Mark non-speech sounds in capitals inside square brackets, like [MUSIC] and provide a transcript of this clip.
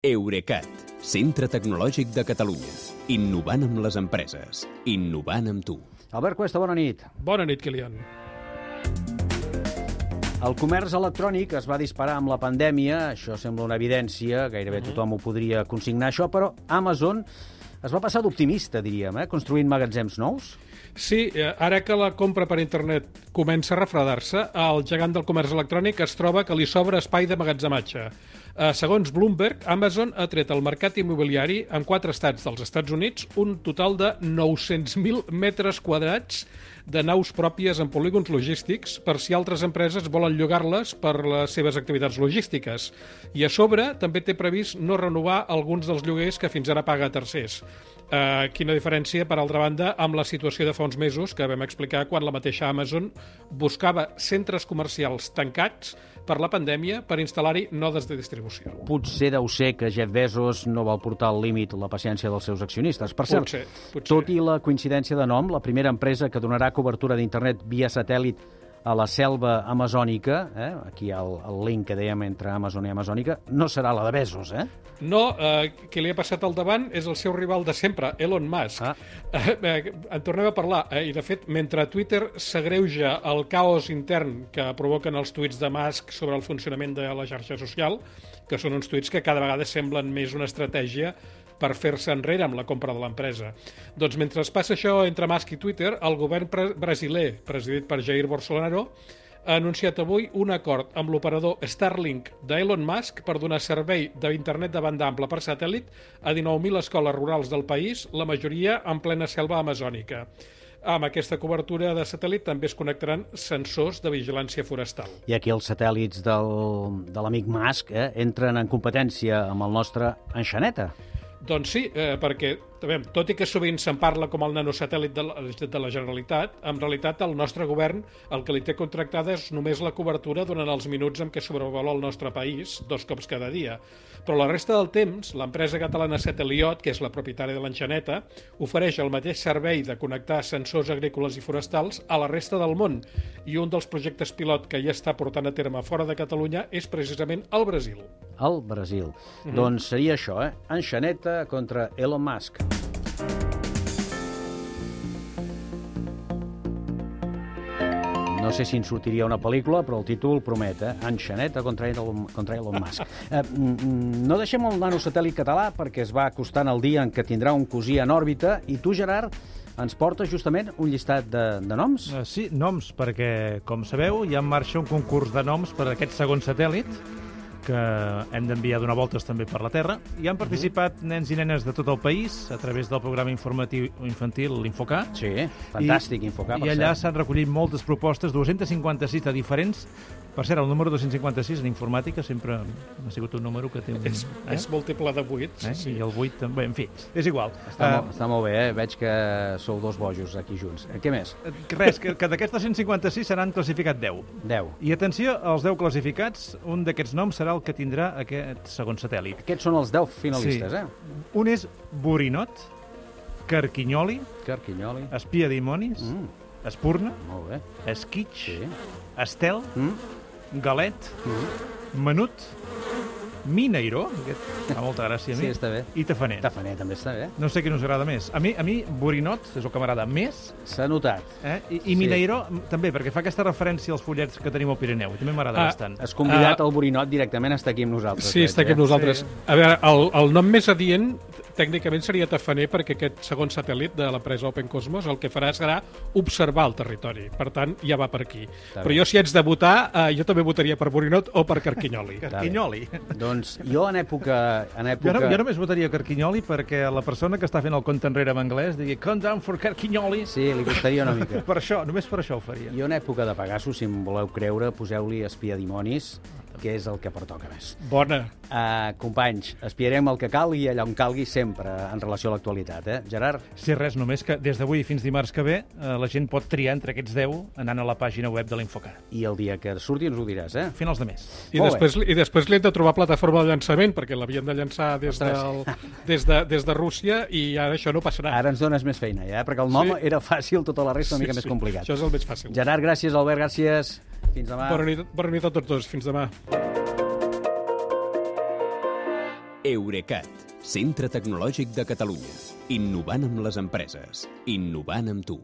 Eurecat, centre tecnològic de Catalunya. Innovant amb les empreses. Innovant amb tu. Albert Cuesta, bona nit. Bona nit, Kilian. El comerç electrònic es va disparar amb la pandèmia, això sembla una evidència, gairebé tothom ho podria consignar això, però Amazon es va passar d'optimista, diríem, eh? construint magatzems nous. Sí, eh, ara que la compra per internet comença a refredar-se, el gegant del comerç electrònic es troba que li sobra espai de magatzematge. Eh, segons Bloomberg, Amazon ha tret al mercat immobiliari en quatre estats dels Estats Units un total de 900.000 metres quadrats de naus pròpies en polígons logístics per si altres empreses volen llogar-les per les seves activitats logístiques. I a sobre també té previst no renovar alguns dels lloguers que fins ara paga a tercers. Uh, quina diferència, per altra banda, amb la situació de fa uns mesos que vam explicar quan la mateixa Amazon buscava centres comercials tancats per la pandèmia per instal·lar-hi nodes de distribució. Potser deu ser que Jeff Bezos no vol portar al límit la paciència dels seus accionistes. Per cert, Potser, potser. tot i la coincidència de nom, la primera empresa que donarà cobertura d'internet via satèl·lit a la selva amazònica, eh? aquí hi ha el, el link que dèiem entre Amazon i Amazònica, no serà la de Bezos, eh? No, eh, qui li ha passat al davant és el seu rival de sempre, Elon Musk. Ah. [LAUGHS] Eh, eh, en tornem a parlar, eh, i de fet, mentre Twitter s'agreuja el caos intern que provoquen els tuits de Musk sobre el funcionament de la xarxa social, que són uns tuits que cada vegada semblen més una estratègia per fer-se enrere amb la compra de l'empresa. Doncs mentre es passa això entre Musk i Twitter, el govern pre brasiler, presidit per Jair Bolsonaro, ha anunciat avui un acord amb l'operador Starlink d'Elon Musk per donar servei d'internet de banda ampla per satèl·lit a 19.000 escoles rurals del país, la majoria en plena selva amazònica. Amb aquesta cobertura de satèl·lit també es connectaran sensors de vigilància forestal. I aquí els satèl·lits del, de l'amic Musk eh, entren en competència amb el nostre enxaneta. Doncs sí, eh, perquè veiem, tot i que sovint se'n parla com el nanosatèl·lit de la, de la Generalitat, en realitat el nostre govern el que li té contractada és només la cobertura durant els minuts en què sobrevola el nostre país, dos cops cada dia. Però la resta del temps, l'empresa catalana Sateliot, que és la propietària de l'enxaneta, ofereix el mateix servei de connectar sensors agrícoles i forestals a la resta del món. I un dels projectes pilot que ja està portant a terme fora de Catalunya és precisament el Brasil. Al Brasil. Mm -hmm. Doncs seria això, eh? Enxaneta contra Elon Musk. No sé si en sortiria una pel·lícula, però el títol promet, eh? Enxaneta contra Elon, contra Elon [LAUGHS] Musk. Eh, no deixem el nanosatèl·lit català perquè es va acostant el dia en què tindrà un cosí en òrbita i tu, Gerard, ens portes justament un llistat de, de noms? Uh, sí, noms, perquè, com sabeu, hi ha en marxa un concurs de noms per a aquest segon satèl·lit, que hem d'enviar donar voltes també per la Terra. Hi han participat nens i nenes de tot el país a través del programa informatiu infantil l'Infocar. Sí, fantàstic, I, Infocar. I allà s'han recollit moltes propostes, 256 de diferents. Per cert, el número 256 en informàtica sempre ha sigut un número que té un... És, eh? és múltiple de 8. Eh? Sí. I el 8 també, en fi, és igual. Està, uh, molt, està molt bé, eh? Veig que sou dos bojos aquí junts. Eh, Què més? Res, que, que d'aquests 256 se n'han classificat 10. 10. I atenció, als 10 classificats, un d'aquests noms serà el que tindrà aquest segon satèl·lit. Aquests són els 10 finalistes, sí. eh? Un és Borinot, Carquinyoli, Carquinyoli. Espia dimonis, Mm, Espurna, molt bé. Esquitx, Sí. Estel, Mm, Galet, mm. Menut, Mineiró, aquest fa molta gràcia a mi, Sí, està bé. i Tafaner. Tafaner també està bé. No sé quin us agrada més. A mi, a mi Borinot és el que m'agrada més, S'ha notat. eh? I, Sí. i Mineiró m, també, perquè fa aquesta referència als follets que tenim al Pirineu, i també m'agrada Ah, bastant. Has convidat Ah. el Borinot directament a estar aquí amb nosaltres. Sí, veig, està aquí eh? amb nosaltres. Sí. A veure, el, el nom més adient tècnicament seria Tafaner perquè aquest segon satèl·lit de l'empresa Open Cosmos el que farà serà observar el territori. Per tant, ja va per aquí. Està Però bé. jo, si haig de votar, eh, jo també votaria per Borinot o per Carquinyoli. Carquinyoli. Doncs jo en època... En Jo, època... no, jo només votaria Carquinyoli perquè la persona que està fent el compte enrere en anglès digui Count down for Carquinyoli. Sí, li costaria una mica. [LAUGHS] Per això, només per això ho faria. Jo en època de Pegasus, si em voleu creure, poseu-li espia dimonis, que és el que pertoca més. Bona. Uh, companys, espiarem el que calgui allà on calgui sempre en relació a l'actualitat, eh? Gerard? Sí, res, només que des d'avui fins dimarts que ve eh, la gent pot triar entre aquests 10 anant a la pàgina web de l'Infocar. I el dia que surti ens ho diràs, eh? Finals de mes. I Molt després, I després li hem de trobar plataforma de llançament, perquè l'havien de llançar des, del, des, de, des de Rússia i ara això no passarà. Ara ens dones més feina, ja, eh? perquè el nom Sí. era fàcil, tota la resta una mica més complicat. Això és el més fàcil. Gerard, gràcies. Albert, gràcies. Fins demà. Bona nit, bona nit a tots dos. Fins demà. Eurecat, centre tecnològic de Catalunya. Innovant amb les empreses. Innovant amb tu.